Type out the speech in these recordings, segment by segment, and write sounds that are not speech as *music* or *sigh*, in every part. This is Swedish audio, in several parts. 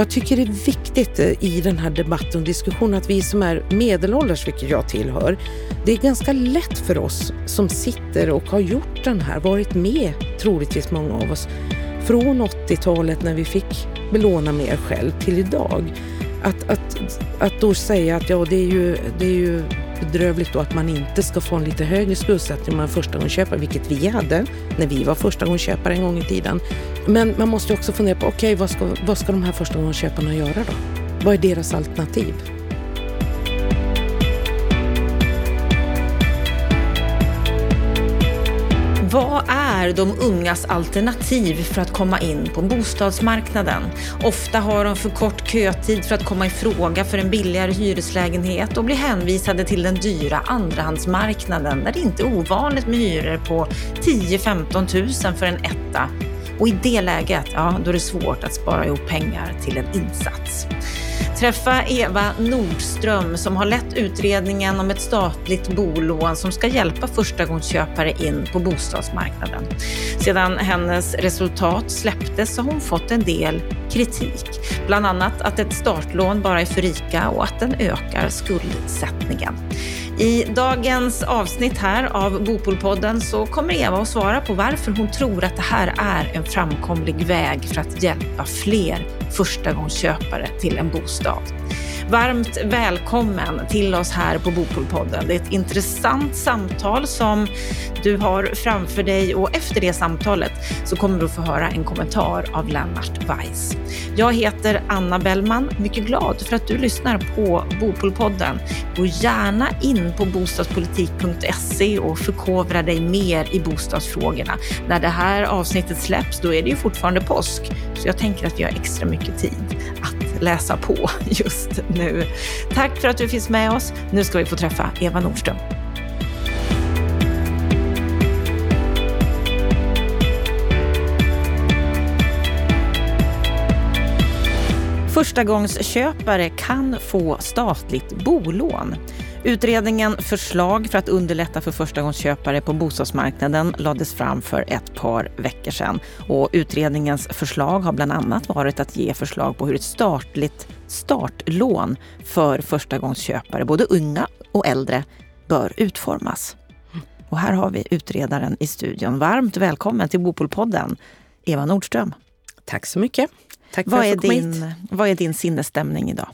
jag tycker det är viktigt eh, i den här debatten och diskussionen att vi som är medelålders, vilket jag tillhör, det är ganska lätt för oss som sitter och har gjort den här, varit med troligtvis många av oss, från 80-talet när vi fick belåna mer själv till idag. Att, att, att då säga att ja, det är ju, det är ju bedrövligt då att man inte ska få en lite högre skuldsättning om man är förstagångsköpare, vilket vi hade när vi var förstagångsköpare en gång i tiden. Men man måste också fundera på, okej, okay, vad, ska, vad ska de här förstagångsköparna göra då? Vad är deras alternativ? Vad är de ungas alternativ för att komma in på bostadsmarknaden? Ofta har de för kort kötid för att komma i fråga för en billigare hyreslägenhet och blir hänvisade till den dyra andrahandsmarknaden där det inte är ovanligt med hyror på 10-15 000 för en etta. Och i det läget, ja, då är det svårt att spara ihop pengar till en insats. Träffa Eva Nordström som har lett utredningen om ett statligt bolån som ska hjälpa förstagångsköpare in på bostadsmarknaden. Sedan hennes resultat släpptes har hon fått en del kritik. Bland annat att ett startlån bara är för rika och att den ökar skuldsättningen. I dagens avsnitt här av Bopolpodden så kommer Eva att svara på varför hon tror att det här är en framkomlig väg för att hjälpa fler förstagångsköpare till en bostad. Varmt välkommen till oss här på Bopolpodden. Det är ett intressant samtal som du har framför dig och efter det samtalet så kommer du att få höra en kommentar av Lennart Weiss. Jag heter Anna Bellman, mycket glad för att du lyssnar på Bopolpodden. Gå gärna in på bostadspolitik.se och förkovra dig mer i bostadsfrågorna. När det här avsnittet släpps, då är det ju fortfarande påsk, så jag tänker att vi har extra mycket tid att läsa på just nu. Tack för att du finns med oss. Nu ska vi få träffa Eva Nordström. Förstagångsköpare kan få statligt bolån. Utredningen Förslag för att underlätta för förstagångsköpare på bostadsmarknaden lades fram för ett par veckor sedan. Och utredningens förslag har bland annat varit att ge förslag på hur ett statligt startlån för förstagångsköpare, både unga och äldre, bör utformas. Och här har vi utredaren i studion. Varmt välkommen till Bopolpodden, Eva Nordström. Tack så mycket. Tack för vad, att är din, vad är din sinnesstämning idag?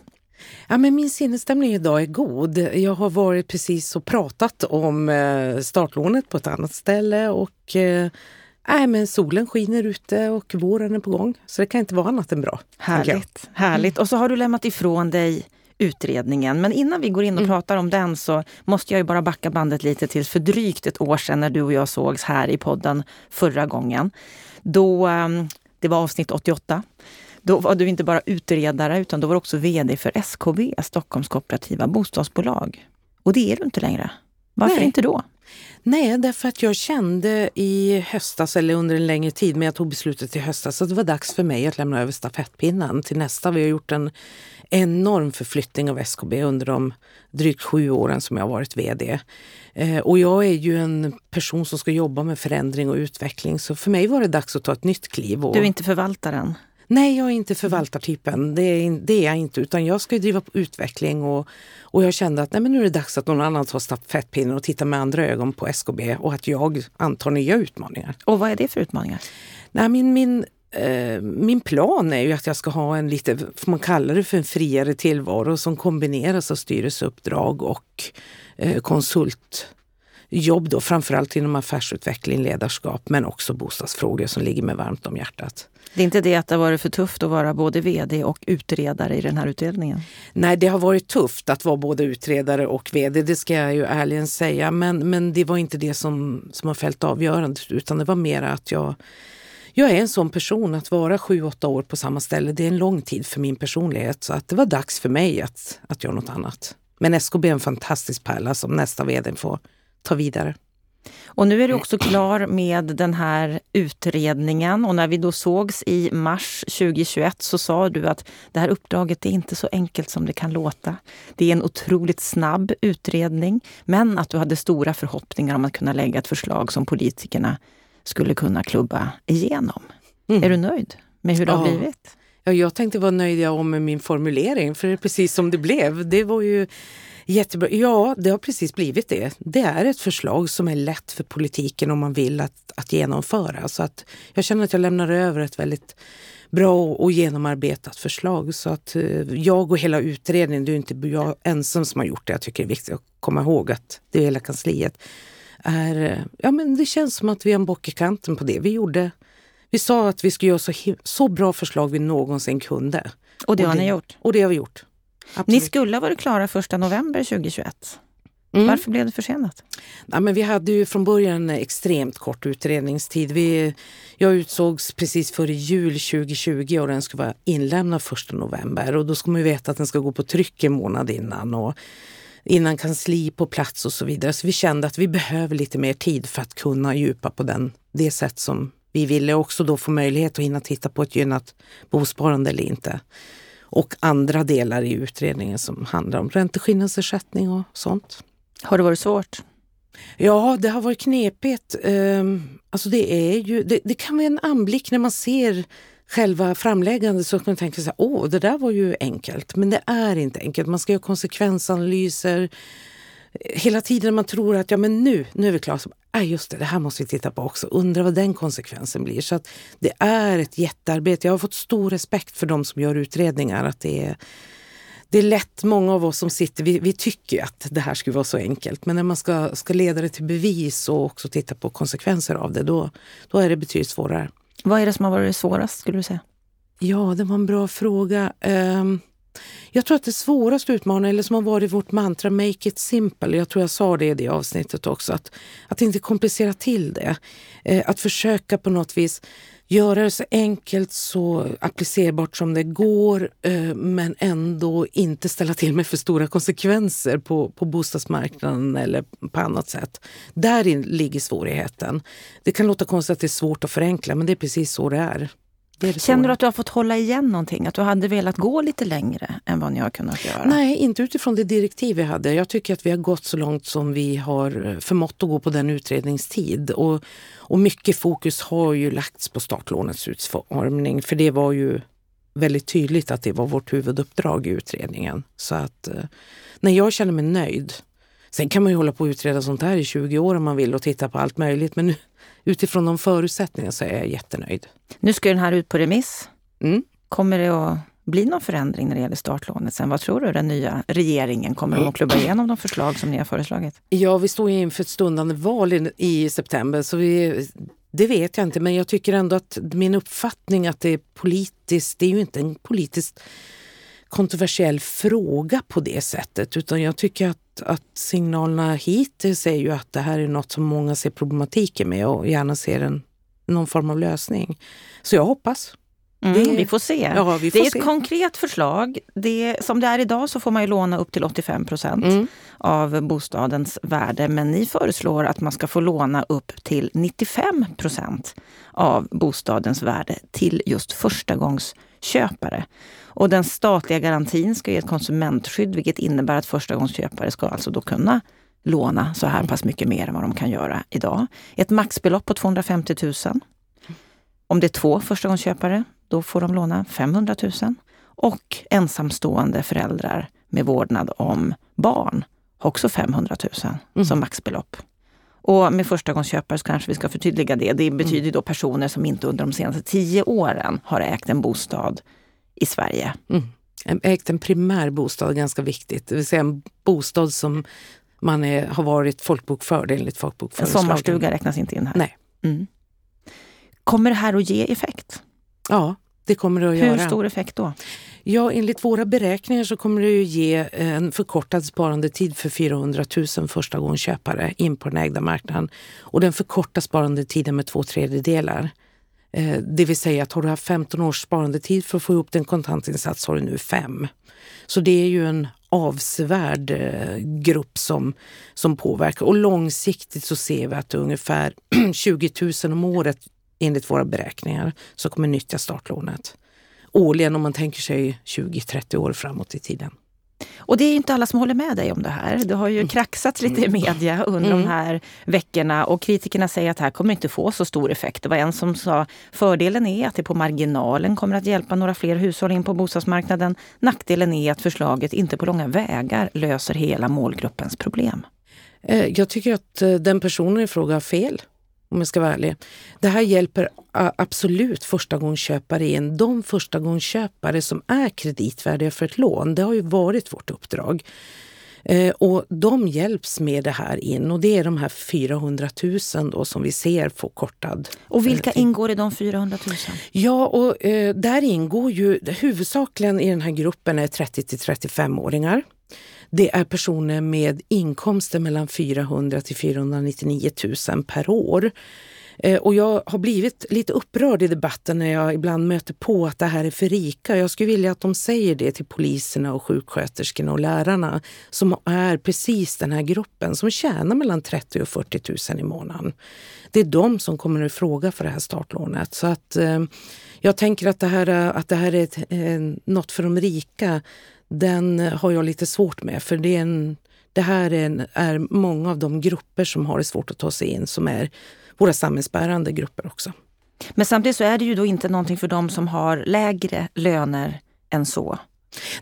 Ja, men min sinnesstämning idag är god. Jag har varit precis och pratat om eh, startlånet på ett annat ställe och eh, Nej, men solen skiner ute och våren är på gång. Så det kan inte vara annat än bra. Härligt. härligt. Och så har du lämnat ifrån dig utredningen. Men innan vi går in och mm. pratar om den så måste jag ju bara backa bandet lite till för drygt ett år sedan när du och jag sågs här i podden förra gången. Då, ehm, det var avsnitt 88. Då var du inte bara utredare utan då var du också VD för SKB, Stockholms kooperativa bostadsbolag. Och det är du inte längre. Varför Nej. inte då? Nej, därför att jag kände i höstas, eller under en längre tid, men jag tog beslutet i höstas, att det var dags för mig att lämna över stafettpinnen till nästa. Vi har gjort en enorm förflyttning av SKB under de drygt sju åren som jag har varit VD. Eh, och jag är ju en person som ska jobba med förändring och utveckling, så för mig var det dags att ta ett nytt kliv. Och... Du är inte förvaltaren? Nej, jag är inte förvaltartypen. Det är, det är jag inte. Utan jag ska driva på utveckling och, och jag kände att nej, men nu är det dags att någon annan tar stafettpinnen och tittar med andra ögon på SKB och att jag antar nya utmaningar. Och vad är det för utmaningar? Nej, min, min, eh, min plan är ju att jag ska ha en lite, man kalla det för en friare tillvaro som kombineras av styrelseuppdrag och eh, konsultjobb då, framförallt inom affärsutveckling, ledarskap men också bostadsfrågor som ligger mig varmt om hjärtat. Det är inte det att det har varit för tufft att vara både VD och utredare i den här utredningen? Nej, det har varit tufft att vara både utredare och VD, det ska jag ju ärligen säga. Men, men det var inte det som, som har fällt avgörandet utan det var mer att jag jag är en sån person, att vara sju, åtta år på samma ställe, det är en lång tid för min personlighet. Så att det var dags för mig att, att göra något annat. Men SKB är en fantastisk pärla som nästa vd får ta vidare. Och nu är du också klar med den här utredningen och när vi då sågs i mars 2021 så sa du att det här uppdraget är inte så enkelt som det kan låta. Det är en otroligt snabb utredning, men att du hade stora förhoppningar om att kunna lägga ett förslag som politikerna skulle kunna klubba igenom. Mm. Är du nöjd med hur det ja. har blivit? Ja, jag tänkte vad nöjd med min formulering, för det är precis som det blev. Det var ju jättebra. Ja, det har precis blivit det. Det är ett förslag som är lätt för politiken om man vill att, att genomföra. Så att jag känner att jag lämnar över ett väldigt bra och genomarbetat förslag. Så att eh, jag och hela utredningen, det är inte jag ensam som har gjort det. Jag tycker det är viktigt att komma ihåg att det är hela kansliet. Är, eh, ja, men det känns som att vi har en bock i kanten på det. Vi gjorde vi sa att vi skulle göra så, så bra förslag vi någonsin kunde. Och det har ni gjort? Och det har vi gjort. Absolut. Ni skulle ha varit klara 1 november 2021. Mm. Varför blev det försenat? Ja, men vi hade ju från början extremt kort utredningstid. Vi, jag utsågs precis före jul 2020 och den skulle vara inlämnad 1 november. Och då ska man ju veta att den ska gå på tryck en månad innan. Och innan kansli på plats och så vidare. Så vi kände att vi behöver lite mer tid för att kunna djupa på den, det sätt som vi ville också då få möjlighet att hinna titta på ett gynnat bosparande eller inte. Och andra delar i utredningen som handlar om ränteskillnadsersättning och sånt. Har det varit svårt? Ja, det har varit knepigt. Um, alltså det, är ju, det, det, kan vara en anblick när man ser själva framläggandet så kan man tänka sig åh, det där var ju enkelt. Men det är inte enkelt. Man ska göra konsekvensanalyser. Hela tiden man tror att ja, men nu, nu är vi klara, ah, just det, det här måste vi titta på också. Undrar vad den konsekvensen blir. Så att det är ett jättearbete. Jag har fått stor respekt för de som gör utredningar. Att det är, det är lätt, många av oss som sitter, vi, vi tycker att det här skulle vara så enkelt. Men när man ska, ska leda det till bevis och också titta på konsekvenser av det, då, då är det betydligt svårare. Vad är det som har varit svårast skulle du säga? Ja, det var en bra fråga. Um, jag tror att det svåraste utmaningen, eller som har varit vårt mantra, make it simple. Jag tror jag sa det i det avsnittet också. Att, att inte komplicera till det. Eh, att försöka på något vis göra det så enkelt, så applicerbart som det går eh, men ändå inte ställa till med för stora konsekvenser på, på bostadsmarknaden eller på annat sätt. Där ligger svårigheten. Det kan låta konstigt att det är svårt att förenkla men det är precis så det är. Känner du att du har fått hålla igen någonting? Att du hade velat gå lite längre än vad ni har kunnat göra? Nej, inte utifrån det direktiv vi hade. Jag tycker att vi har gått så långt som vi har förmått att gå på den utredningstid. Och, och mycket fokus har ju lagts på startlånets utformning. För det var ju väldigt tydligt att det var vårt huvuduppdrag i utredningen. Så att, eh, nej, jag känner mig nöjd. Sen kan man ju hålla på och utreda sånt här i 20 år om man vill och titta på allt möjligt. Men nu, utifrån de förutsättningarna så är jag jättenöjd. Nu ska den här ut på remiss. Mm. Kommer det att bli någon förändring när det gäller startlånet sen? Vad tror du den nya regeringen kommer att klubba igenom de förslag som ni har föreslagit? Ja, vi står inför ett stundande val i, i september så vi, det vet jag inte. Men jag tycker ändå att min uppfattning att det är politiskt, det är ju inte en politiskt kontroversiell fråga på det sättet utan jag tycker att att signalerna hittills är ju att det här är något som många ser problematiken med och gärna ser en, någon form av lösning. Så jag hoppas. Mm, det, vi får se. Ja, vi får det är se. ett konkret förslag. Det, som det är idag så får man ju låna upp till 85 procent mm. av bostadens värde. Men ni föreslår att man ska få låna upp till 95 procent av bostadens värde till just förstagångsköpare. Och den statliga garantin ska ge ett konsumentskydd vilket innebär att förstagångsköpare ska alltså då kunna låna så här pass mycket mer än vad de kan göra idag. Ett maxbelopp på 250 000. Om det är två förstagångsköpare, då får de låna 500 000. Och ensamstående föräldrar med vårdnad om barn har också 500 000 mm. som maxbelopp. Och med förstagångsköpare så kanske vi ska förtydliga det. Det betyder då personer som inte under de senaste tio åren har ägt en bostad i Sverige. Mm. Ägt en primär bostad, ganska viktigt. Det vill säga en bostad som man är, har varit folkbokförd enligt folkbokföringslagen. En sommarstuga räknas inte in här? Nej. Mm. Kommer det här att ge effekt? Ja, det kommer det att Hur göra. Hur stor effekt då? Ja, enligt våra beräkningar så kommer det att ge en förkortad sparandetid för 400 000 förstagångsköpare in på den ägda marknaden. Och den förkortar sparandetiden med två tredjedelar. Eh, det vill säga att har du haft 15 års sparandetid för att få ihop din kontantinsats har du nu fem. Så det är ju en avsevärd eh, grupp som, som påverkar. Och långsiktigt så ser vi att ungefär *clears throat* 20 000 om året enligt våra beräkningar som kommer nyttja startlånet. Årligen om man tänker sig 20-30 år framåt i tiden. Och det är inte alla som håller med dig om det här. Det har ju mm. kraxats lite i media under mm. de här veckorna och kritikerna säger att det här kommer inte få så stor effekt. Det var en som sa fördelen är att det på marginalen kommer att hjälpa några fler hushåll in på bostadsmarknaden. Nackdelen är att förslaget inte på långa vägar löser hela målgruppens problem. Eh, jag tycker att eh, den personen i fråga har fel om jag ska vara ärlig. Det här hjälper absolut förstagångsköpare in. De förstagångsköpare som är kreditvärdiga för ett lån, det har ju varit vårt uppdrag. Eh, och de hjälps med det här in och det är de här 400 000 då som vi ser får kortad. Och vilka eh, ingår i de 400 000? Ja, och eh, där ingår ju huvudsakligen i den här gruppen är 30 till 35-åringar. Det är personer med inkomster mellan 400 till 499 000 per år. Eh, och jag har blivit lite upprörd i debatten när jag ibland möter på att det här är för rika. Jag skulle vilja att de säger det till poliserna och sjuksköterskorna och lärarna som är precis den här gruppen som tjänar mellan 30 och 40 000 i månaden. Det är de som kommer att fråga för det här startlånet. Så att eh, jag tänker att det här, att det här är ett, eh, något för de rika den har jag lite svårt med. För det, är en, det här är, en, är många av de grupper som har det svårt att ta sig in som är våra samhällsbärande grupper också. Men samtidigt så är det ju då inte någonting för de som har lägre löner än så.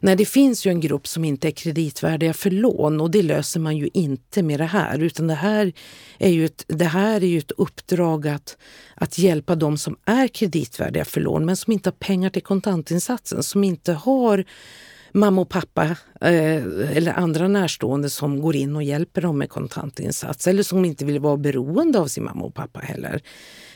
Nej, det finns ju en grupp som inte är kreditvärdiga för lån och det löser man ju inte med det här. Utan det här är ju ett, det här är ju ett uppdrag att, att hjälpa de som är kreditvärdiga för lån men som inte har pengar till kontantinsatsen, som inte har mamma och pappa eh, eller andra närstående som går in och hjälper dem med kontantinsats eller som inte vill vara beroende av sin mamma och pappa heller.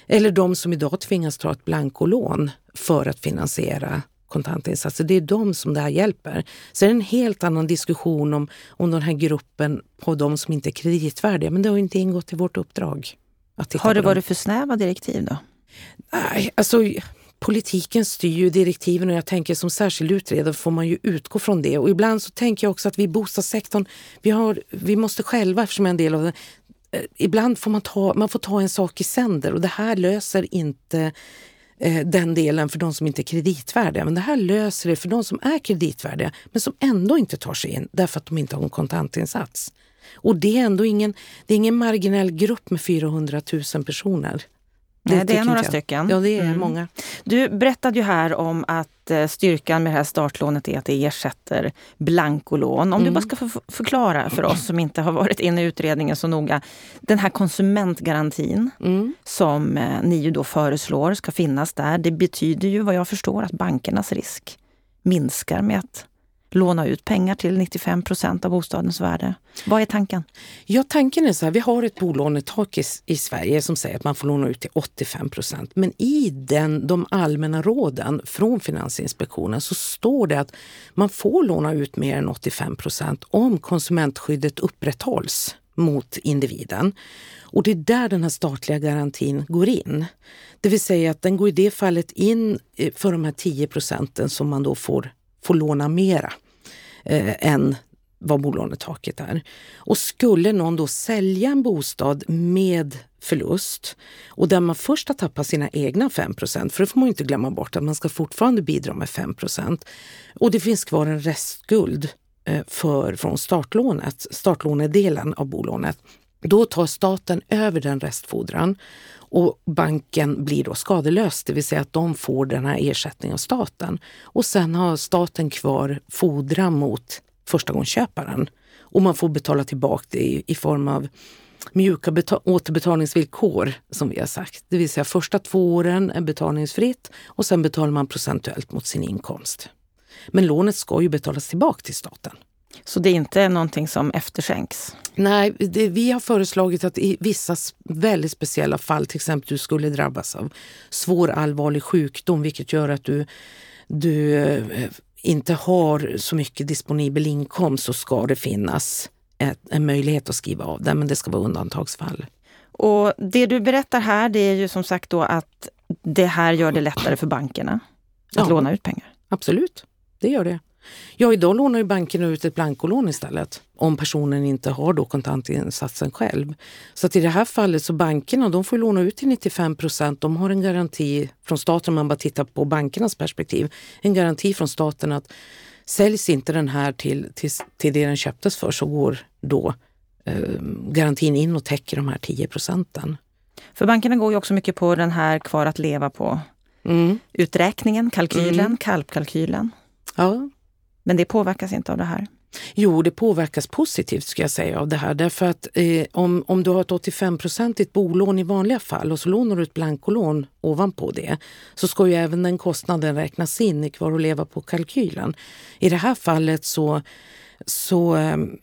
Eller de som idag tvingas ta ett blankolån för att finansiera kontantinsatser. Det är de som det här hjälper. Så det är en helt annan diskussion om, om den här gruppen på de som inte är kreditvärdiga. Men det har inte ingått i vårt uppdrag. har det varit för snäva direktiv då? Nej, alltså politiken styr ju direktiven och jag tänker som särskild utredare får man ju utgå från det. Och ibland så tänker jag också att vi i bostadssektorn, vi, har, vi måste själva, eftersom jag är en del av det, eh, ibland får man ta, man får ta en sak i sänder och det här löser inte eh, den delen för de som inte är kreditvärdiga. Men det här löser det för de som är kreditvärdiga men som ändå inte tar sig in därför att de inte har en kontantinsats. Och det är ändå ingen, det är ingen marginell grupp med 400 000 personer. Det, det är några stycken. Ja, det är mm. många. Du berättade ju här om att eh, styrkan med det här startlånet är att det ersätter blankolån. Om mm. du bara ska förklara för oss som inte har varit inne i utredningen så noga. Den här konsumentgarantin mm. som eh, ni ju då föreslår ska finnas där. Det betyder ju vad jag förstår att bankernas risk minskar med att låna ut pengar till 95 procent av bostadens värde. Vad är tanken? Ja, tanken är så här, vi har ett bolånetak i, i Sverige som säger att man får låna ut till 85 procent. Men i den, de allmänna råden från Finansinspektionen så står det att man får låna ut mer än 85 procent om konsumentskyddet upprätthålls mot individen. Och det är där den här statliga garantin går in. Det vill säga att den går i det fallet in eh, för de här 10 procenten som man då får får låna mera eh, än vad bolånetaket är. Och skulle någon då sälja en bostad med förlust och där man först har tappat sina egna 5% för det får man inte glömma bort att man ska fortfarande bidra med 5% och det finns kvar en restskuld eh, för, från startlånet, startlånedelen av bolånet. Då tar staten över den restfordran och banken blir då skadelös, det vill säga att de får den här ersättningen av staten. Och sen har staten kvar fordran mot förstagångsköparen och man får betala tillbaka det i, i form av mjuka återbetalningsvillkor som vi har sagt. Det vill säga första två åren är betalningsfritt och sen betalar man procentuellt mot sin inkomst. Men lånet ska ju betalas tillbaka till staten. Så det är inte någonting som efterskänks? Nej, det, vi har föreslagit att i vissa väldigt speciella fall, till exempel du skulle drabbas av svår allvarlig sjukdom vilket gör att du, du eh, inte har så mycket disponibel inkomst så ska det finnas ett, en möjlighet att skriva av den, men det ska vara undantagsfall. Och det du berättar här, det är ju som sagt då att det här gör det lättare för bankerna att ja, låna ut pengar? Absolut, det gör det. Ja, idag lånar ju bankerna ut ett blankolån istället om personen inte har då kontantinsatsen själv. Så att i det här fallet så bankerna de får låna ut till 95 procent. De har en garanti från staten, om man bara tittar på bankernas perspektiv, en garanti från staten att Säljs inte den här till, till, till det den köptes för så går då eh, garantin in och täcker de här 10 procenten. För bankerna går ju också mycket på den här kvar att leva på mm. uträkningen, kalkylen, mm. kalpkalkylen. Ja. Men det påverkas inte av det här? Jo, det påverkas positivt ska jag säga av det här. Därför att eh, om, om du har ett 85-procentigt bolån i vanliga fall och så lånar du ett blankolån ovanpå det så ska ju även den kostnaden räknas in i kvar-och-leva-på-kalkylen. I det här fallet så så ehm,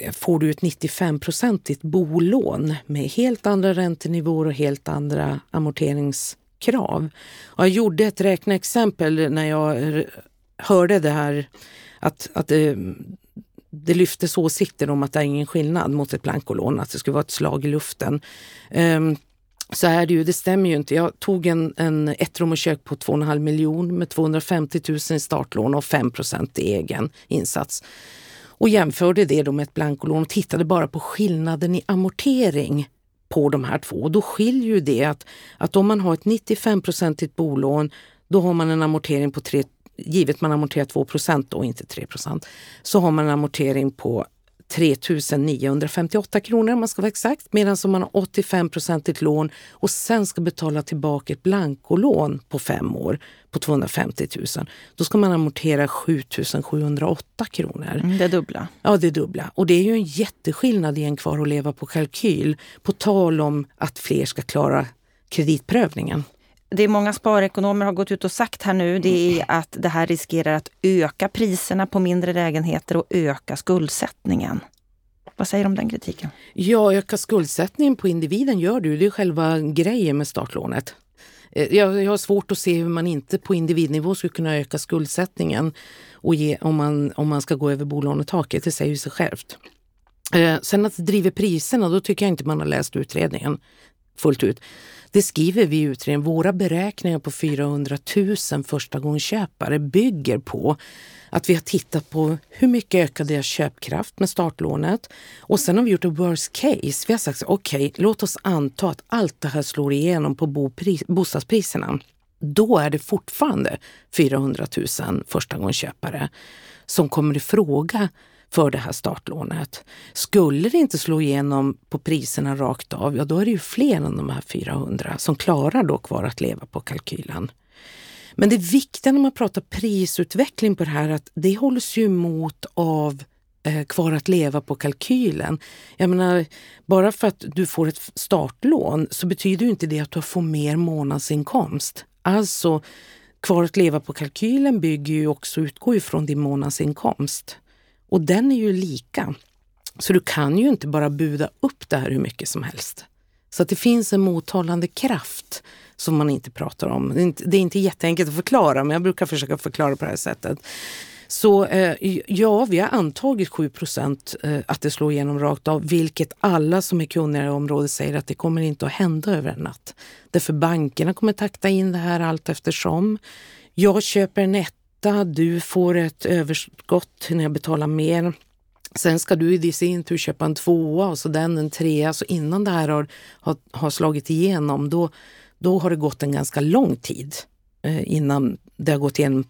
eh, får du ett 95-procentigt bolån med helt andra räntenivåer och helt andra amorteringskrav. Och jag gjorde ett räkneexempel när jag hörde det här att, att det, det lyftes åsikter om att det är ingen skillnad mot ett blankolån, att det skulle vara ett slag i luften. Um, så är det ju, det stämmer ju inte. Jag tog en, en ett rum och kök på 2,5 miljon med 250 000 i startlån och 5% i egen insats. Och jämförde det då med ett blankolån och tittade bara på skillnaden i amortering på de här två. Och då skiljer ju det att, att om man har ett 95-procentigt bolån då har man en amortering på 3 givet man amorterar 2% och inte 3% så har man en amortering på 3 958 kronor om man ska vara exakt. Medan om man har 85 procentigt lån och sen ska betala tillbaka ett blankolån på fem år på 250 000, då ska man amortera 7 708 kronor. Mm, det dubbla. Ja, det dubbla. Och det är ju en jätteskillnad i en kvar att leva på kalkyl. På tal om att fler ska klara kreditprövningen det många sparekonomer har gått ut och sagt här nu, det är att det här riskerar att öka priserna på mindre lägenheter och öka skuldsättningen. Vad säger du om den kritiken? Ja, öka skuldsättningen på individen gör du. Det är själva grejen med startlånet. Eh, jag, jag har svårt att se hur man inte på individnivå skulle kunna öka skuldsättningen och ge, om, man, om man ska gå över bolånetaket. Det säger sig självt. Eh, sen att det driver priserna, då tycker jag inte man har läst utredningen fullt ut. Det skriver vi i utredningen. Våra beräkningar på 400 000 förstagångsköpare bygger på att vi har tittat på hur mycket ökade deras köpkraft med startlånet. Och sen har vi gjort en worst case. Vi har sagt okej, okay, låt oss anta att allt det här slår igenom på bostadspriserna. Då är det fortfarande 400 000 förstagångsköpare som kommer i fråga för det här startlånet. Skulle det inte slå igenom på priserna rakt av, ja då är det ju fler än de här 400 som klarar då kvar att leva på kalkylen. Men det viktiga när man pratar prisutveckling på det här att det hålls ju emot av eh, kvar att leva på kalkylen. Jag menar, bara för att du får ett startlån så betyder ju inte det att du får mer månadsinkomst. Alltså, kvar att leva på kalkylen bygger ju också, utgår ifrån din månadsinkomst. Och den är ju lika. Så du kan ju inte bara buda upp det här hur mycket som helst. Så att det finns en mothållande kraft som man inte pratar om. Det är inte, det är inte jätteenkelt att förklara, men jag brukar försöka förklara på det här sättet. Så eh, ja, vi har antagit 7 procent eh, att det slår igenom rakt av, vilket alla som är kunniga i området säger att det kommer inte att hända över en natt. Därför bankerna kommer takta in det här allt eftersom. Jag köper en etta, du får ett överskott när jag betalar mer. Sen ska du i sin tur köpa en tvåa och så den en trea. Så innan det här har, har, har slagit igenom då, då har det gått en ganska lång tid eh, innan det har gått igenom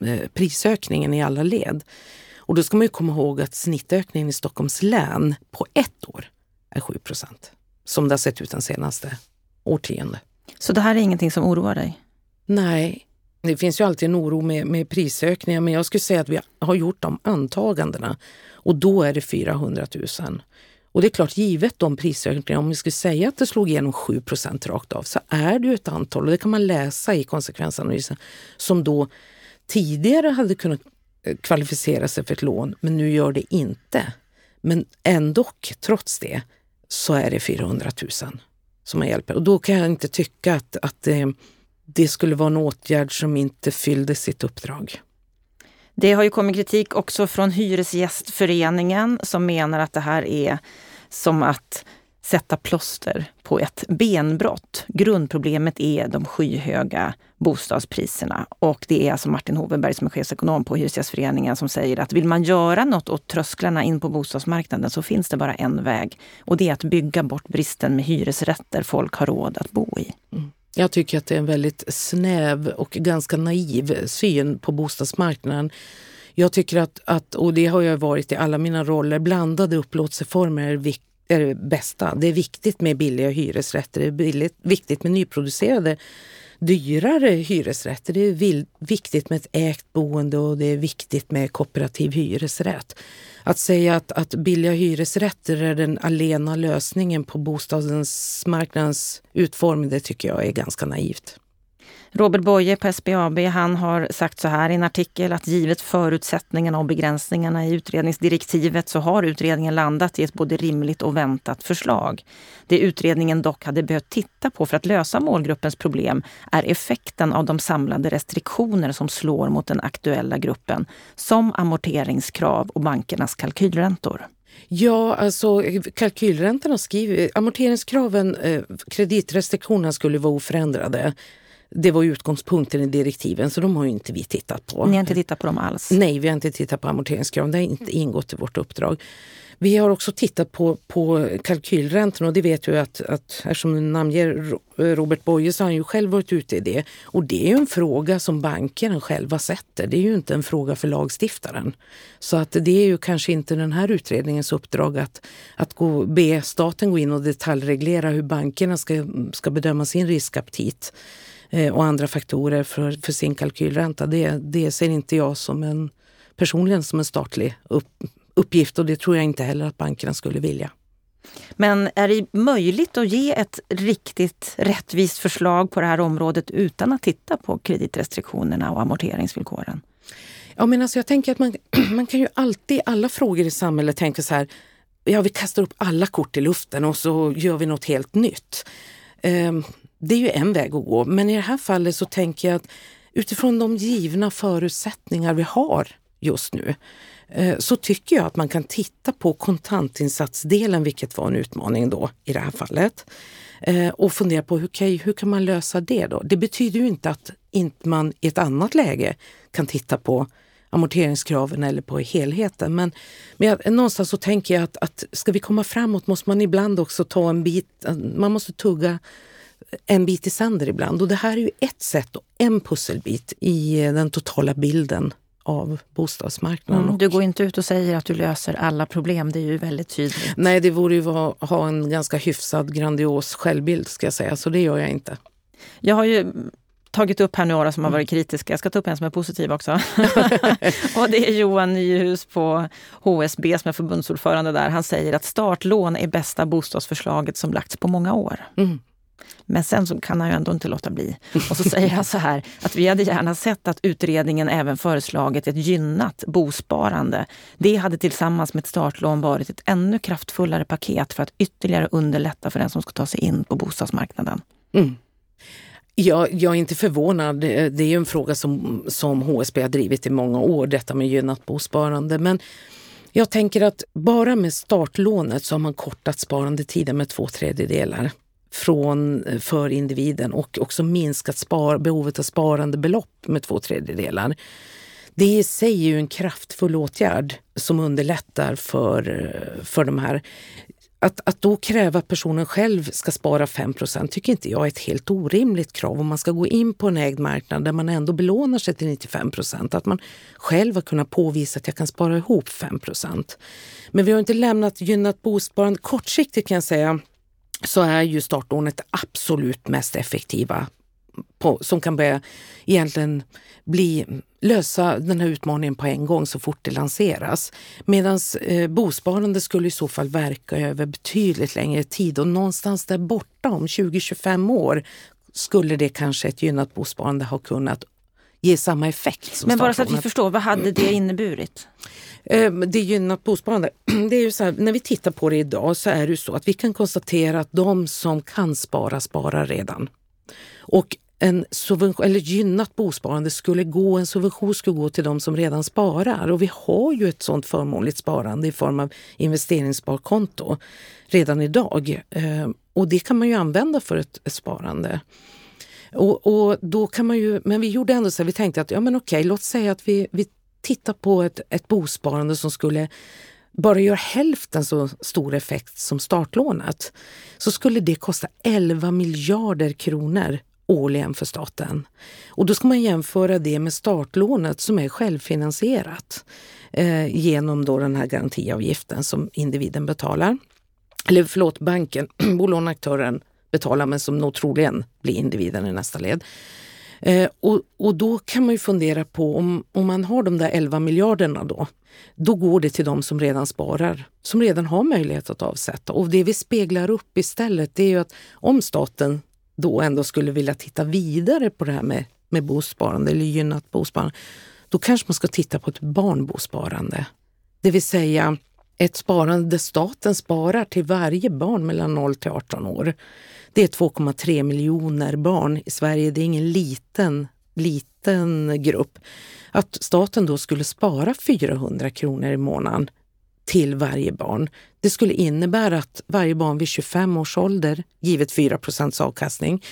eh, prisökningen i alla led. Och då ska man ju komma ihåg att snittökningen i Stockholms län på ett år är 7 procent. Som det har sett ut den senaste årtionde. Så det här är ingenting som oroar dig? Nej, det finns ju alltid en oro med, med prisökningar men jag skulle säga att vi har gjort de antagandena och då är det 400 000. Och det är klart, givet de prisökningarna, om vi skulle säga att det slog igenom 7% rakt av så är det ju ett antal, och det kan man läsa i konsekvensanalysen, som då tidigare hade kunnat eh, kvalificera sig för ett lån men nu gör det inte. Men ändå, trots det, så är det 400 000 som man hjälper. Och då kan jag inte tycka att, att eh, det skulle vara en åtgärd som inte fyllde sitt uppdrag. Det har ju kommit kritik också från Hyresgästföreningen som menar att det här är som att sätta plåster på ett benbrott. Grundproblemet är de skyhöga bostadspriserna. Och det är alltså Martin Hovenberg som är chefsekonom på Hyresgästföreningen som säger att vill man göra något åt trösklarna in på bostadsmarknaden så finns det bara en väg. Och det är att bygga bort bristen med hyresrätter folk har råd att bo i. Mm. Jag tycker att det är en väldigt snäv och ganska naiv syn på bostadsmarknaden. Jag tycker att, att, och det har jag varit i alla mina roller, blandade upplåtelseformer är, vik, är det bästa. Det är viktigt med billiga hyresrätter, det är billigt, viktigt med nyproducerade dyrare hyresrätter. Det är viktigt med ett ägt boende och det är viktigt med kooperativ hyresrätt. Att säga att, att billiga hyresrätter är den alena lösningen på bostadsmarknadens utformning, det tycker jag är ganska naivt. Robert Boye på SBAB han har sagt så här i en artikel att givet förutsättningarna och begränsningarna i utredningsdirektivet så har utredningen landat i ett både rimligt och väntat förslag. Det utredningen dock hade behövt titta på för att lösa målgruppens problem är effekten av de samlade restriktioner som slår mot den aktuella gruppen, som amorteringskrav och bankernas kalkylräntor. Ja, alltså kalkylräntorna skriver, amorteringskraven, eh, kreditrestriktionerna skulle vara oförändrade. Det var utgångspunkten i direktiven så de har inte vi tittat på. Ni har inte tittat på dem alls? Nej, vi har inte tittat på amorteringskraven. Det har inte ingått i vårt uppdrag. Vi har också tittat på, på kalkylräntorna och det vet du att, att eftersom du namnger Robert Boye så har han ju själv varit ute i det. Och det är ju en fråga som bankerna själva sätter. Det är ju inte en fråga för lagstiftaren. Så att det är ju kanske inte den här utredningens uppdrag att, att gå, be staten gå in och detaljreglera hur bankerna ska, ska bedöma sin riskaptit. Eh, och andra faktorer för, för sin kalkylränta. Det, det ser inte jag som en, personligen som en statlig upp, uppgift och det tror jag inte heller att bankerna skulle vilja. Men är det möjligt att ge ett riktigt rättvist förslag på det här området utan att titta på kreditrestriktionerna och amorteringsvillkoren? Ja, men alltså jag tänker att man, *clears throat* man kan ju alltid i alla frågor i samhället tänka så här, ja vi kastar upp alla kort i luften och så gör vi något helt nytt. Um, det är ju en väg att gå. Men i det här fallet så tänker jag att utifrån de givna förutsättningar vi har just nu eh, så tycker jag att man kan titta på kontantinsatsdelen, vilket var en utmaning då i det här fallet. Eh, och fundera på hur kan, hur kan man lösa det då? Det betyder ju inte att inte man i ett annat läge kan titta på amorteringskraven eller på helheten. Men, men jag, någonstans så tänker jag att, att ska vi komma framåt måste man ibland också ta en bit, man måste tugga en bit i sänder ibland. Och det här är ju ett sätt och en pusselbit i den totala bilden av bostadsmarknaden. Mm, du går inte ut och säger att du löser alla problem, det är ju väldigt tydligt. Nej, det vore ju att ha en ganska hyfsad grandios självbild ska jag säga, så det gör jag inte. Jag har ju tagit upp här några som har varit kritiska. Jag ska ta upp en som är positiv också. *laughs* *laughs* och det är Johan Nyhus på HSB som är förbundsordförande där. Han säger att startlån är bästa bostadsförslaget som lagts på många år. Mm. Men sen så kan han ju ändå inte låta bli. Och så säger han så här att vi hade gärna sett att utredningen även föreslagit ett gynnat bosparande. Det hade tillsammans med ett startlån varit ett ännu kraftfullare paket för att ytterligare underlätta för den som ska ta sig in på bostadsmarknaden. Mm. Jag, jag är inte förvånad. Det är ju en fråga som, som HSB har drivit i många år, detta med gynnat bosparande. Men jag tänker att bara med startlånet så har man kortat sparandetiden med två tredjedelar från, eh, för individen och också minskat spar, behovet av sparande belopp med två tredjedelar. Det i sig är ju en kraftfull åtgärd som underlättar för, eh, för de här. Att, att då kräva att personen själv ska spara 5% tycker inte jag är ett helt orimligt krav om man ska gå in på en ägd marknad där man ändå belånar sig till 95% Att man själv har kunnat påvisa att jag kan spara ihop 5% Men vi har inte lämnat gynnat bosparande. Kortsiktigt kan jag säga så är ju startordnet det absolut mest effektiva på, som kan börja egentligen bli, lösa den här utmaningen på en gång så fort det lanseras. Medan eh, bosparande skulle i så fall verka över betydligt längre tid och någonstans där borta om 20-25 år skulle det kanske ett gynnat bosparande ha kunnat ge samma effekt. Som Men bara så att vi förstår, vad hade det inneburit? Ehm, det gynnat bosparande. *clears throat* Det är ju så här, när vi tittar på det idag så är det så att vi kan konstatera att de som kan spara, sparar redan. Och en subvention, eller gynnat bosparande skulle gå, en subvention skulle gå till de som redan sparar. Och vi har ju ett sånt förmånligt sparande i form av investeringssparkonto redan idag. Ehm, och det kan man ju använda för ett, ett sparande. Och, och, då kan man ju, men vi gjorde ändå så här, vi tänkte att ja men okej, låt säga att vi, vi tittar på ett, ett bosparande som skulle bara göra hälften så stor effekt som startlånet så skulle det kosta 11 miljarder kronor årligen för staten. Och då ska man jämföra det med startlånet som är självfinansierat eh, genom då den här garantiavgiften som individen betalar. Eller förlåt, banken, *clears throat* bolåneaktören betala, men som nog troligen blir individen i nästa led. Eh, och, och då kan man ju fundera på om, om man har de där 11 miljarderna då, då går det till de som redan sparar, som redan har möjlighet att avsätta. Och det vi speglar upp istället det är ju att om staten då ändå skulle vilja titta vidare på det här med, med bosparande eller gynnat bosparande, då kanske man ska titta på ett barnbosparande. Det vill säga ett sparande där staten sparar till varje barn mellan 0 till 18 år. Det är 2,3 miljoner barn i Sverige. Det är ingen liten, liten grupp. Att staten då skulle spara 400 kronor i månaden till varje barn. Det skulle innebära att varje barn vid 25 års ålder, givet 4 avkastning,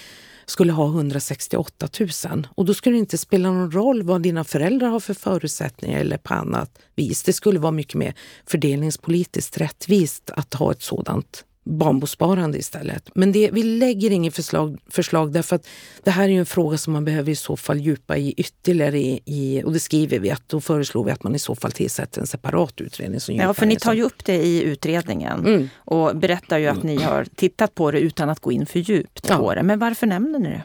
skulle ha 168 000. Och då skulle det inte spela någon roll vad dina föräldrar har för förutsättningar eller på annat vis. Det skulle vara mycket mer fördelningspolitiskt rättvist att ha ett sådant barnbosparande istället. Men det, vi lägger inget förslag, förslag därför att det här är en fråga som man behöver i så fall djupa i ytterligare i, i, och det skriver vi att då föreslår vi att man i så fall tillsätter en separat utredning. Som ja, för ni tar ju upp det i utredningen mm. och berättar ju att ni har tittat på det utan att gå in för djupt ja. på det. Men varför nämner ni det?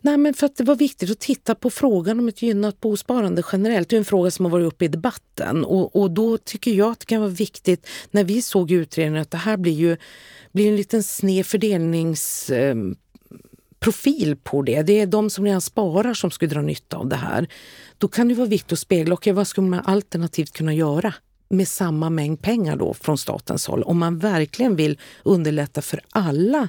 Nej, men för att det var viktigt att titta på frågan om ett gynnat bosparande generellt. Det är en fråga som har varit uppe i debatten och, och då tycker jag att det kan vara viktigt, när vi såg i utredningen att det här blir ju blir en liten sned fördelningsprofil eh, på det. Det är de som redan sparar som skulle dra nytta av det här. Då kan det vara viktigt att spegla, okay, vad skulle man alternativt kunna göra med samma mängd pengar då från statens håll om man verkligen vill underlätta för alla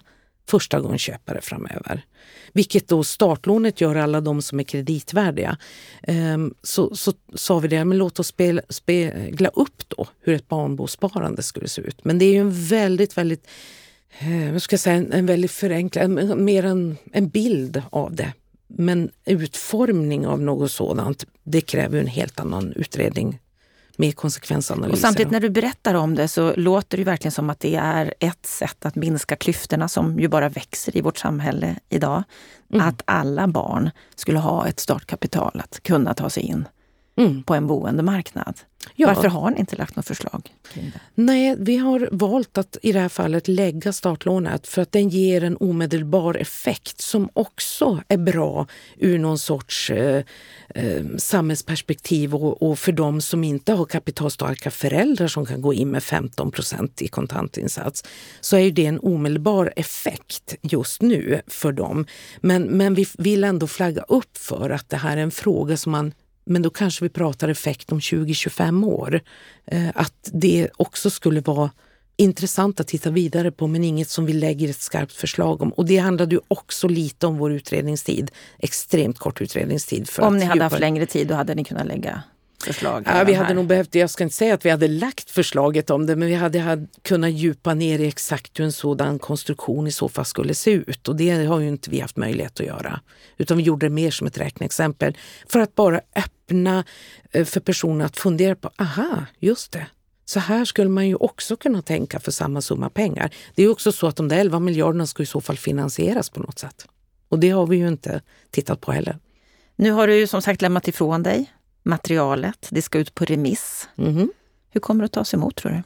första gång köpare framöver. Vilket då startlånet gör alla de som är kreditvärdiga. Ehm, så, så sa vi det, men låt oss spegla upp då hur ett barnbosparande skulle se ut. Men det är ju en väldigt, väldigt, eh, vad ska jag säga, en, en väldigt förenklad, mer en, en bild av det. Men utformning av något sådant, det kräver en helt annan utredning med konsekvensanalyser. Och samtidigt när du berättar om det så låter det verkligen som att det är ett sätt att minska klyftorna som ju bara växer i vårt samhälle idag. Mm. Att alla barn skulle ha ett startkapital att kunna ta sig in mm. på en boendemarknad. Ja. Varför har ni inte lagt något förslag kring det? Nej, vi har valt att i det här fallet lägga startlånet för att den ger en omedelbar effekt som också är bra ur någon sorts eh, eh, samhällsperspektiv och, och, för de som inte har kapitalstarka föräldrar som kan gå in med 15 procent i kontantinsats så är det en omedelbar effekt just nu för dem. Men, men vi vill ändå flagga upp för att det här är en fråga som man men då kanske vi pratar effekt om 20-25 år. Eh, att det också skulle vara intressant att titta vidare på men inget som vi lägger ett skarpt förslag om. Och det handlade ju också lite om vår utredningstid. Extremt kort utredningstid. om ni hade haft längre tid då hade ni kunnat lägga förslag? Ja, vi hade nog behövt, jag ska inte säga att vi hade lagt förslaget om det men vi hade, hade kunnat djupa ner i exakt hur en sådan konstruktion i så fall skulle se ut. Och det har ju inte vi haft möjlighet att göra. Utan vi gjorde det mer som ett räkneexempel för att bara öppna eh, för personer att fundera på, aha, just det. Så här skulle man ju också kunna tänka för samma summa pengar. Det är också så att de där 11 miljarderna ska i så fall finansieras på något sätt. Och det har vi ju inte tittat på heller. Nu har du ju som sagt lämnat ifrån dig materialet. Det ska ut på remiss. Mm. Hur kommer det att tas emot tror du?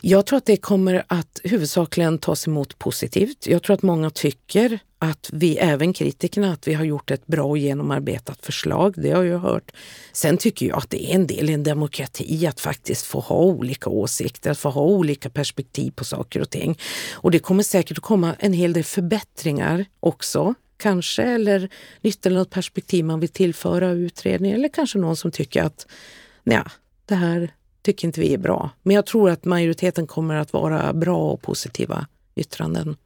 Jag tror att det kommer att huvudsakligen tas emot positivt. Jag tror att många tycker att vi, även kritikerna, att vi har gjort ett bra och genomarbetat förslag. Det har jag hört. Sen tycker jag att det är en del i en demokrati att faktiskt få ha olika åsikter, att få ha olika perspektiv på saker och ting. Och det kommer säkert att komma en hel del förbättringar också kanske, eller nytt eller något perspektiv man vill tillföra utredningen eller kanske någon som tycker att nej, det här tycker inte vi är bra. Men jag tror att majoriteten kommer att vara bra och positiva yttranden.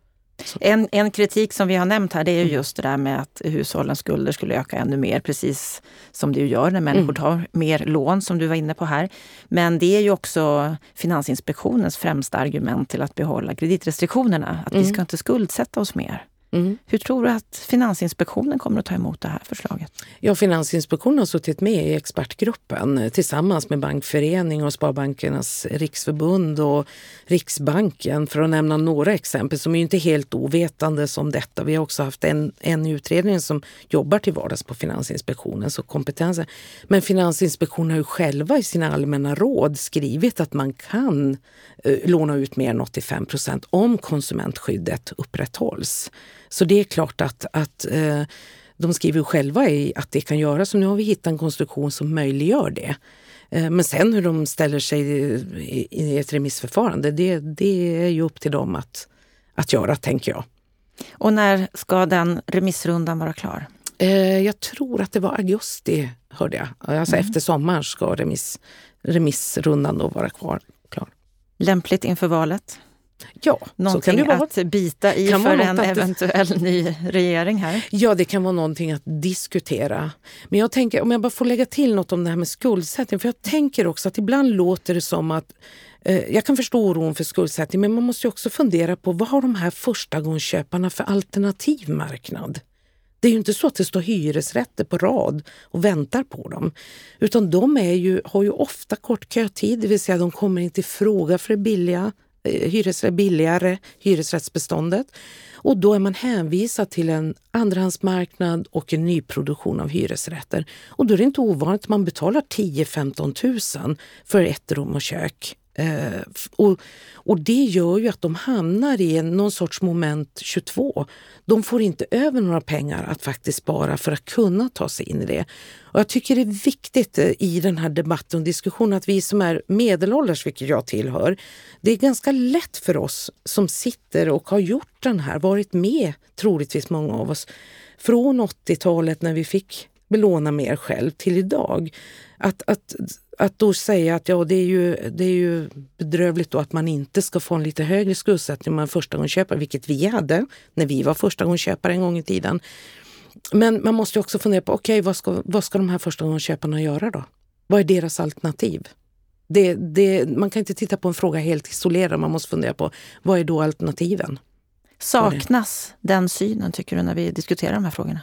En, en kritik som vi har nämnt här det är ju mm. just det där med att hushållens skulder skulle öka ännu mer, precis som det ju gör när människor mm. tar mer lån som du var inne på här. Men det är ju också Finansinspektionens främsta argument till att behålla kreditrestriktionerna, att mm. vi ska inte skuldsätta oss mer. Mm. Hur tror du att Finansinspektionen kommer att ta emot det här förslaget? Ja, Finansinspektionen har suttit med i expertgruppen tillsammans med Bankförening och Sparbankernas riksförbund och Riksbanken för att nämna några exempel som är inte helt ovetande om detta. Vi har också haft en, en utredning som jobbar till vardags på Finansinspektionen, så kompetensen. Men Finansinspektionen har ju själva i sina allmänna råd skrivit att man kan eh, låna ut mer än 85 procent om konsumentskyddet upprätthålls. Så det är klart att, att eh, de skriver själva i att det kan göras. Så nu har vi hittat en konstruktion som möjliggör det. Eh, men sen hur de ställer sig i, i ett remissförfarande, det, det är ju upp till dem att, att göra, tänker jag. Och när ska den remissrundan vara klar? Eh, jag tror att det var augusti, hörde jag. Alltså mm. efter sommaren ska remiss, remissrundan då vara kvar, klar. Lämpligt inför valet? Ja, någonting så kan det vara. att bita i för en eventuell ny regering här? Ja, det kan vara någonting att diskutera. Men jag tänker, om jag bara får lägga till något om det här med skuldsättning. För jag tänker också att ibland låter det som att eh, jag kan förstå oron för skuldsättning, men man måste också fundera på vad har de här förstagångsköparna för alternativ marknad? Det är ju inte så att det står hyresrätter på rad och väntar på dem. Utan de ju, har ju ofta kort kötid, det vill säga de kommer inte i fråga för det billiga Eh, hyresrätt billigare hyresrättsbeståndet. Och då är man hänvisad till en andrahandsmarknad och en nyproduktion av hyresrätter. Och då är det inte ovanligt att man betalar 10-15 000 för ett rum och kök. Eh, och, och det gör ju att de hamnar i någon sorts moment 22. De får inte över några pengar att faktiskt spara för att kunna ta sig in i det. Och jag tycker det är viktigt eh, i den här debatten och diskussionen att vi som är medelålders, vilket jag tillhör, det är ganska lätt för oss som sitter och har gjort den här, varit med troligtvis många av oss, från 80-talet när vi fick belåna mer själv till idag. Att, att, att då säga att ja, det är, ju, det är ju bedrövligt då att man inte ska få en lite högre skuldsättning om man är förstagångsköpare, vilket vi hade när vi var förstagångsköpare en gång i tiden. Men man måste också fundera på, okej, okay, vad, ska, vad ska de här förstagångsköparna göra då? Vad är deras alternativ? Det, det, man kan inte titta på en fråga helt isolerad, man måste fundera på vad är då alternativen? Saknas den synen, tycker du, när vi diskuterar de här frågorna?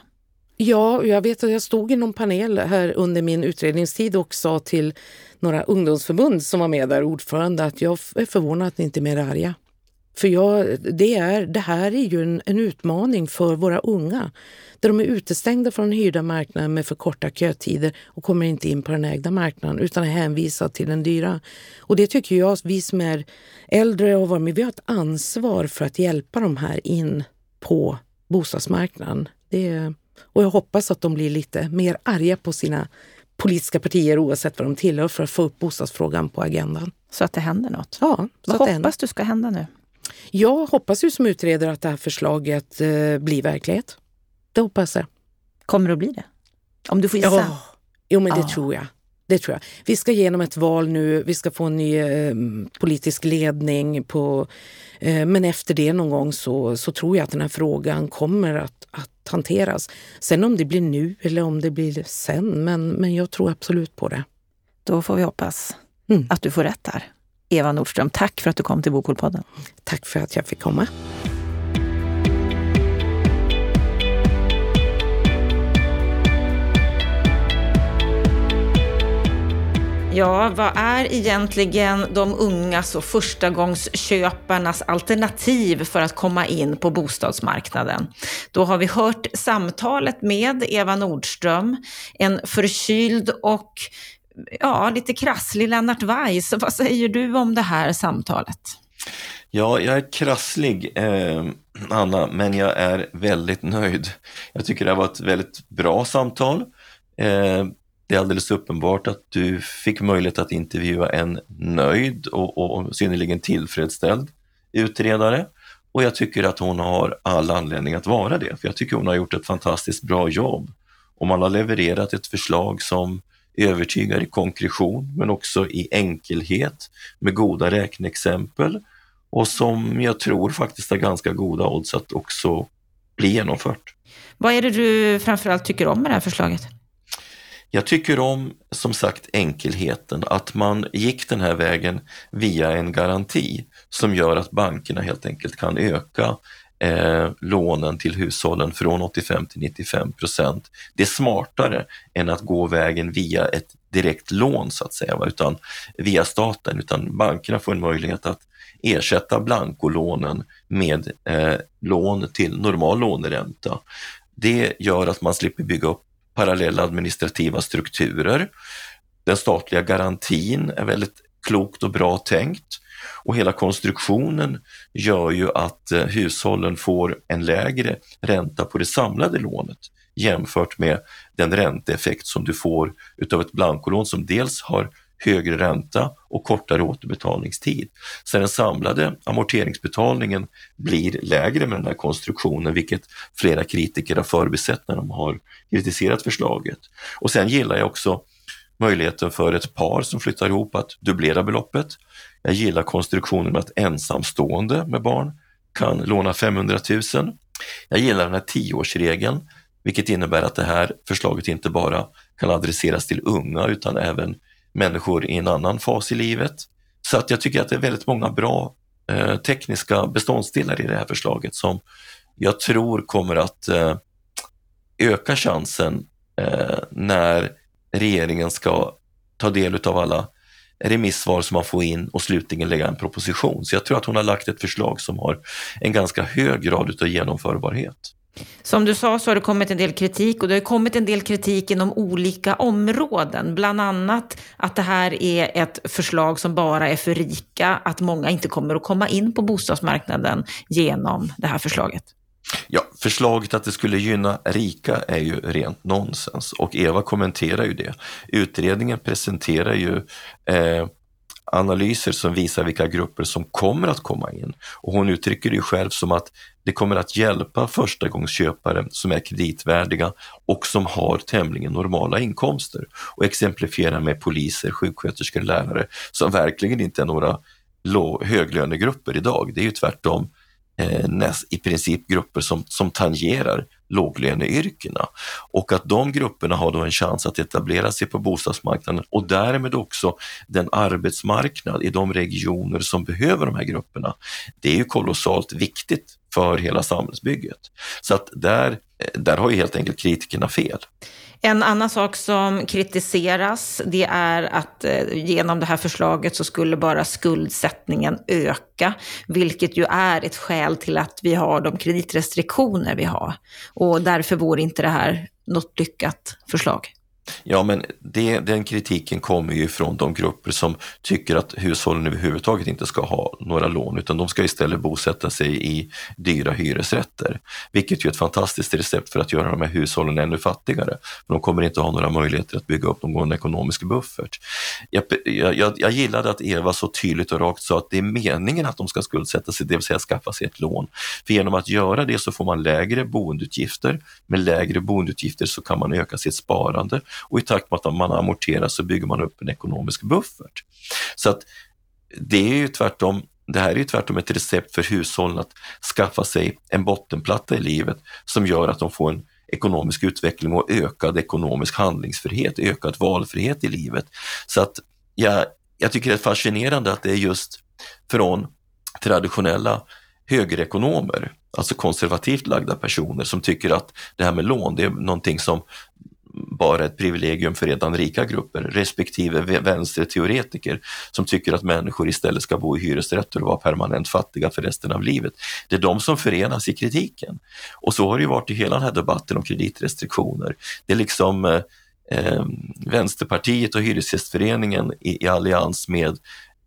Ja, jag vet att jag stod i någon panel här under min utredningstid och sa till några ungdomsförbund som var med där, ordförande, att jag är förvånad att ni inte är mer arga. För jag, det, är, det här är ju en, en, utmaning för våra unga. Där de är utestängda från den hyrda marknaden med för korta kötider och kommer inte in på den ägda marknaden utan är hänvisade till den dyra. Och det tycker jag, vi som är äldre och var med, vi har ett ansvar för att hjälpa de här in på bostadsmarknaden. Det, och jag hoppas att de blir lite mer arga på sina politiska partier oavsett vad de tillhör för att få upp bostadsfrågan på agendan. Så att det händer något? Ja. Vad hoppas du ska hända nu? Jag hoppas ju som utredare att det här förslaget eh, blir verklighet. Det hoppas jag. Kommer det att bli det? Om du får gissa? Ja, jo, men det tror jag. Det tror jag. Vi ska genom ett val nu, vi ska få en ny eh, politisk ledning. På, eh, men efter det någon gång så, så tror jag att den här frågan kommer att, att hanteras. Sen om det blir nu eller om det blir sen, men, men jag tror absolut på det. Då får vi hoppas mm. att du får rätt här. Eva Nordström, tack för att du kom till Bokkolpodden. Tack för att jag fick komma. Ja, vad är egentligen de ungas och förstagångsköparnas alternativ för att komma in på bostadsmarknaden? Då har vi hört samtalet med Eva Nordström, en förkyld och ja, lite krasslig Lennart Weiss. Vad säger du om det här samtalet? Ja, jag är krasslig, eh, Anna, men jag är väldigt nöjd. Jag tycker det var ett väldigt bra samtal. Eh, det är alldeles uppenbart att du fick möjlighet att intervjua en nöjd och, och synnerligen tillfredsställd utredare. Och jag tycker att hon har all anledning att vara det, för jag tycker hon har gjort ett fantastiskt bra jobb. Och man har levererat ett förslag som övertygar i konkretion, men också i enkelhet med goda räkneexempel och som jag tror faktiskt har ganska goda odds att också bli genomfört. Vad är det du framförallt tycker om med det här förslaget? Jag tycker om, som sagt, enkelheten, att man gick den här vägen via en garanti som gör att bankerna helt enkelt kan öka eh, lånen till hushållen från 85 till 95 procent. Det är smartare än att gå vägen via ett direkt lån så att säga, utan via staten, utan bankerna får en möjlighet att ersätta blankolånen med eh, lån till normal låneränta. Det gör att man slipper bygga upp parallella administrativa strukturer. Den statliga garantin är väldigt klokt och bra tänkt och hela konstruktionen gör ju att eh, hushållen får en lägre ränta på det samlade lånet jämfört med den ränteeffekt som du får utav ett blankolån som dels har högre ränta och kortare återbetalningstid. Så den samlade amorteringsbetalningen blir lägre med den här konstruktionen, vilket flera kritiker har förbisett när de har kritiserat förslaget. Och sen gillar jag också möjligheten för ett par som flyttar ihop att dubblera beloppet. Jag gillar konstruktionen med att ensamstående med barn kan låna 500 000. Jag gillar den här tioårsregeln, vilket innebär att det här förslaget inte bara kan adresseras till unga utan även människor i en annan fas i livet. Så att jag tycker att det är väldigt många bra eh, tekniska beståndsdelar i det här förslaget som jag tror kommer att eh, öka chansen eh, när regeringen ska ta del av alla remissvar som man får in och slutligen lägga en proposition. Så jag tror att hon har lagt ett förslag som har en ganska hög grad av genomförbarhet. Som du sa så har det kommit en del kritik och det har kommit en del kritik inom olika områden. Bland annat att det här är ett förslag som bara är för rika, att många inte kommer att komma in på bostadsmarknaden genom det här förslaget. Ja, förslaget att det skulle gynna rika är ju rent nonsens och Eva kommenterar ju det. Utredningen presenterar ju eh, analyser som visar vilka grupper som kommer att komma in. Och hon uttrycker det ju själv som att det kommer att hjälpa förstagångsköpare som är kreditvärdiga och som har tämligen normala inkomster. Och exemplifiera med poliser, sjuksköterskor, lärare som verkligen inte är några höglönegrupper idag. Det är ju tvärtom eh, näst, i princip grupper som, som tangerar låglöneyrkena och att de grupperna har då en chans att etablera sig på bostadsmarknaden och därmed också den arbetsmarknad i de regioner som behöver de här grupperna. Det är ju kolossalt viktigt för hela samhällsbygget. Så att där, där har ju helt enkelt kritikerna fel. En annan sak som kritiseras det är att eh, genom det här förslaget så skulle bara skuldsättningen öka, vilket ju är ett skäl till att vi har de kreditrestriktioner vi har. Och därför vore inte det här något lyckat förslag. Ja, men det, den kritiken kommer ju från de grupper som tycker att hushållen överhuvudtaget inte ska ha några lån utan de ska istället bosätta sig i dyra hyresrätter. Vilket ju är ett fantastiskt recept för att göra de här hushållen ännu fattigare. För de kommer inte ha några möjligheter att bygga upp någon ekonomisk buffert. Jag, jag, jag gillade att Eva så tydligt och rakt sa att det är meningen att de ska skuldsätta sig, det vill säga skaffa sig ett lån. För genom att göra det så får man lägre boendeutgifter. Med lägre boendeutgifter så kan man öka sitt sparande och i takt med att man amorterar så bygger man upp en ekonomisk buffert. Så att det är ju tvärtom det här är ju tvärtom ett recept för hushållen att skaffa sig en bottenplatta i livet som gör att de får en ekonomisk utveckling och ökad ekonomisk handlingsfrihet, ökad valfrihet i livet. Så att jag, jag tycker det är fascinerande att det är just från traditionella högerekonomer, alltså konservativt lagda personer som tycker att det här med lån, det är någonting som bara ett privilegium för redan rika grupper, respektive vänsterteoretiker som tycker att människor istället ska bo i hyresrätter och vara permanent fattiga för resten av livet. Det är de som förenas i kritiken. Och så har det ju varit i hela den här debatten om kreditrestriktioner. Det är liksom eh, eh Vänsterpartiet och Hyresgästföreningen i, i allians med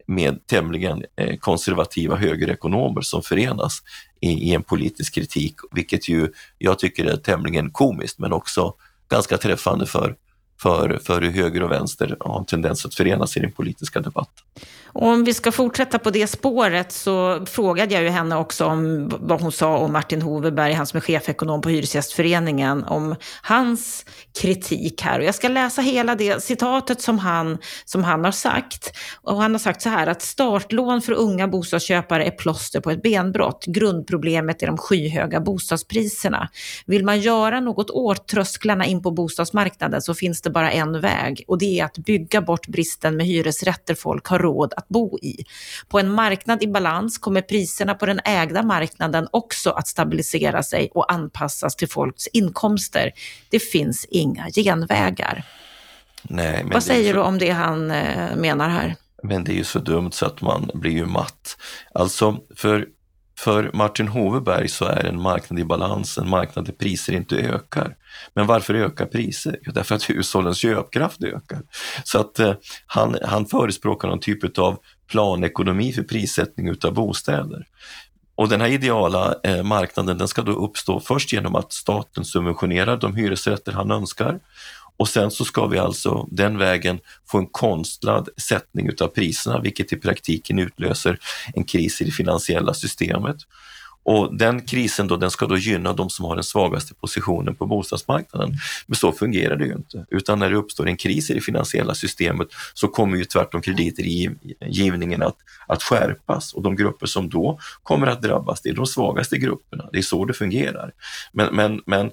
med tämligen eh, konservativa högerekonomer som förenas i, i, en politisk kritik, vilket ju jag tycker är tämligen komiskt men också ganska träffande för, för, för hur höger och vänster har en tendens att förenas i den politiska debatten. Och om vi ska fortsätta på det spåret så frågade jag ju henne också om vad hon sa om Martin Hoverberg, han som är chefekonom på Hyresgästföreningen, om hans kritik här. Och jag ska läsa hela det citatet som han, som han har sagt. Och han har sagt så här att startlån för unga bostadsköpare är plåster på ett benbrott. Grundproblemet är de skyhöga bostadspriserna. Vill man göra något åt trösklarna in på bostadsmarknaden så finns det bara en väg och det är att bygga bort bristen med hyresrätter folk har råd att bo i. På en marknad i balans kommer priserna på den ägda marknaden också att stabilisera sig och anpassas till folks inkomster. Det finns inga genvägar. Nej, Vad säger så... du om det han eh, menar här? Men det är ju så dumt så att man blir ju matt. Alltså, för, för Martin Hoveberg så är en marknad i balans en marknad där priser inte ökar. Men varför ökar priser? Jo, därför att hushållens köpkraft ökar. Så att eh, han, han förespråkar någon typ av planekonomi för prissättning utav bostäder. Och den här ideala eh, marknaden den ska då uppstå först genom att staten subventionerar de hyresrätter han önskar och sen så ska vi alltså den vägen få en konstlad sättning utav priserna, vilket i praktiken utlöser en kris i det finansiella systemet. Och den krisen då, den ska då gynna de som har den svagaste positionen på bostadsmarknaden. Men så fungerar det ju inte, utan när det uppstår en kris i det finansiella systemet så kommer ju tvärtom kreditgivningen att, att skärpas och de grupper som då kommer att drabbas, det är de svagaste grupperna. Det är så det fungerar. Men, men, men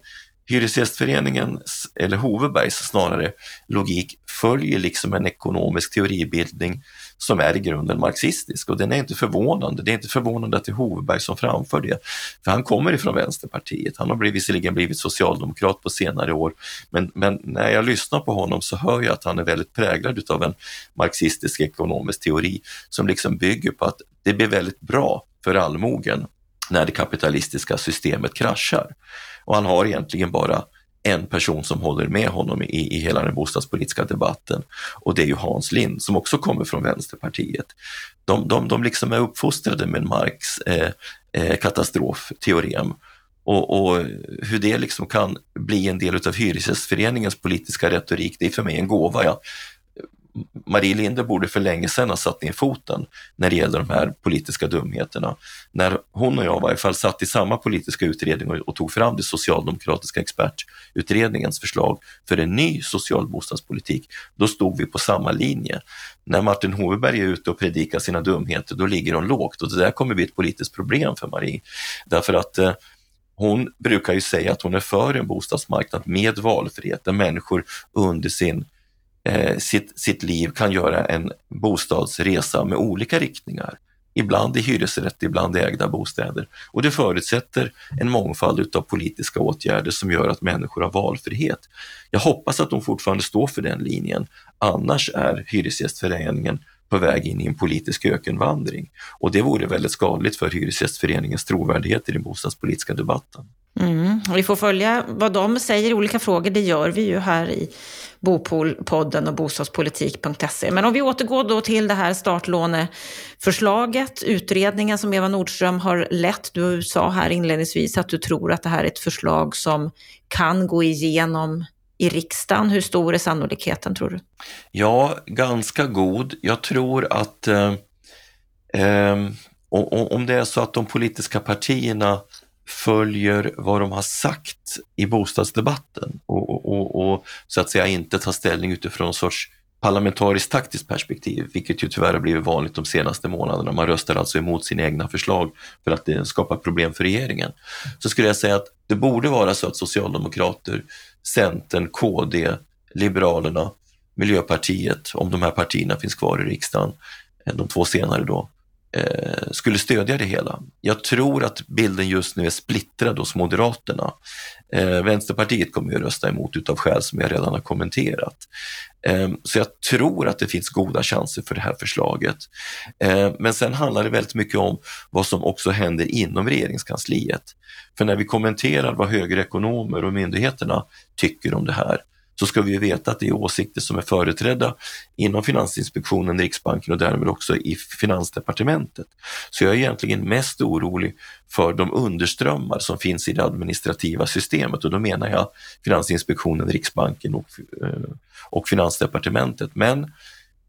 Hyresgästföreningens, eller Hovebergs snarare, logik följer liksom en ekonomisk teoribildning som är i grunden marxistisk och den är inte förvånande. Det är inte förvånande att det är Hoveberg som framför det, för han kommer ifrån Vänsterpartiet. Han har blivit, visserligen blivit socialdemokrat på senare år, men, men, när jag lyssnar på honom så hör jag att han är väldigt präglad av en marxistisk ekonomisk teori som liksom bygger på att det blir väldigt bra för allmogen när det kapitalistiska systemet kraschar. Och han har egentligen bara en person som håller med honom i, i hela den bostadspolitiska debatten och det är ju Hans Lind som också kommer från Vänsterpartiet. De, de, de liksom är uppfostrade med Marx eh, eh, katastrofteorem och, och, hur det liksom kan bli en del av Hyresgästföreningens politiska retorik, det är för mig en gåva. Jag Marie Linde borde för länge sedan ha satt ner foten när det gäller de här politiska dumheterna. När hon och jag i varje fall satt i samma politiska utredning och, och tog fram det socialdemokratiska expertutredningens förslag för en ny social bostadspolitik, då stod vi på samma linje. När Martin Hoveberg är ute och predikar sina dumheter, då ligger hon lågt och det där kommer bli ett politiskt problem för Marie. Därför att eh, hon brukar ju säga att hon är för en bostadsmarknad med valfrihet där människor under sin eh, sitt, sitt liv kan göra en bostadsresa med olika riktningar. Ibland i hyresrätt, ibland i ägda bostäder. Och det förutsätter en mångfald av politiska åtgärder som gör att människor har valfrihet. Jag hoppas att de fortfarande står för den linjen. Annars är Hyresgästföreningen på väg in i en politisk ökenvandring. Och det vore väldigt skadligt för Hyresgästföreningens trovärdighet i den bostadspolitiska debatten. Mm. Vi får följa vad de säger i olika frågor. Det gör vi ju här i Bopolpodden och bostadspolitik.se. Men om vi återgår då till det här startlåneförslaget, utredningen som Eva Nordström har lett. Du sa här inledningsvis att du tror att det här är ett förslag som kan gå igenom i riksdagen. Hur stor är sannolikheten tror du? Ja, ganska god. Jag tror att eh, eh, om det är så att de politiska partierna följer vad de har sagt i bostadsdebatten och, och, och, och så att säga inte tar ställning utifrån någon sorts parlamentariskt taktiskt perspektiv, vilket ju tyvärr har blivit vanligt de senaste månaderna. Man röstar alltså emot sina egna förslag för att det skapar problem för regeringen. Så skulle jag säga att det borde vara så att Socialdemokrater, Centern, KD, Liberalerna, Miljöpartiet, om de här partierna finns kvar i riksdagen, de två senare då, eh, skulle stödja det hela. Jag tror att bilden just nu är splittrad hos Moderaterna. Eh, Vänsterpartiet kommer ju rösta emot utav skäl som jag redan har kommenterat. Eh, så jag tror att det finns goda chanser för det här förslaget. Eh, men sen handlar det väldigt mycket om vad som också händer inom regeringskansliet. För när vi kommenterar vad högerekonomer och myndigheterna tycker om det här så ska vi veta att det är åsikter som är företrädda inom Finansinspektionen, Riksbanken och därmed också i Finansdepartementet. Så jag är egentligen mest orolig för de underströmmar som finns i det administrativa systemet och då menar jag Finansinspektionen, Riksbanken och, eh, och Finansdepartementet. Men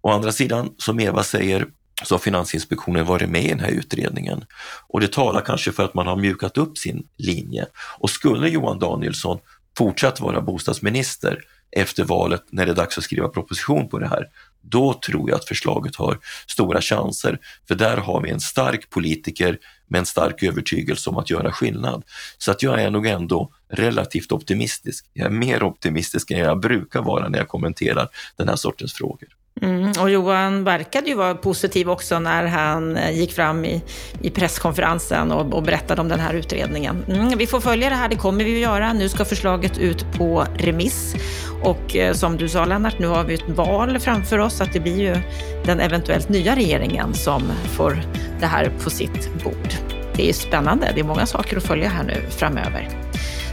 å andra sidan, som Eva säger, så har Finansinspektionen varit med i den här utredningen och det talar kanske för att man har mjukat upp sin linje. Och skulle Johan Danielsson fortsatt vara bostadsminister efter valet när det är dags att skriva proposition på det här, då tror jag att förslaget har stora chanser. För där har vi en stark politiker med en stark övertygelse om att göra skillnad. Så att jag är nog ändå relativt optimistisk. Jag är mer optimistisk än jag brukar vara när jag kommenterar den här sortens frågor. Mm, och Johan verkade ju vara positiv också när han eh, gick fram i, i presskonferensen och, och berättade om den här utredningen. Mm, vi får följa det här, det kommer vi att göra. Nu ska förslaget ut på remiss. Och eh, som du sa Lennart, nu har vi ett val framför oss, så att det blir ju den eventuellt nya regeringen som får det här på sitt bord. Det är spännande, det är många saker att följa här nu framöver.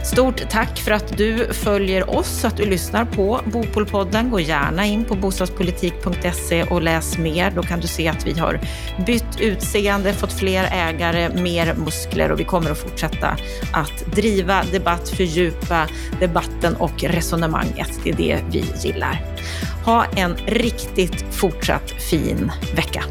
Stort tack för att du följer oss, att du lyssnar på Bopolpodden. Gå gärna in på bostadspolitik.se och läs mer. Då kan du se att vi har bytt utseende, fått fler ägare, mer muskler och vi kommer att fortsätta att driva debatt, fördjupa debatten och resonemanget. Det är det vi gillar. Ha en riktigt fortsatt fin vecka.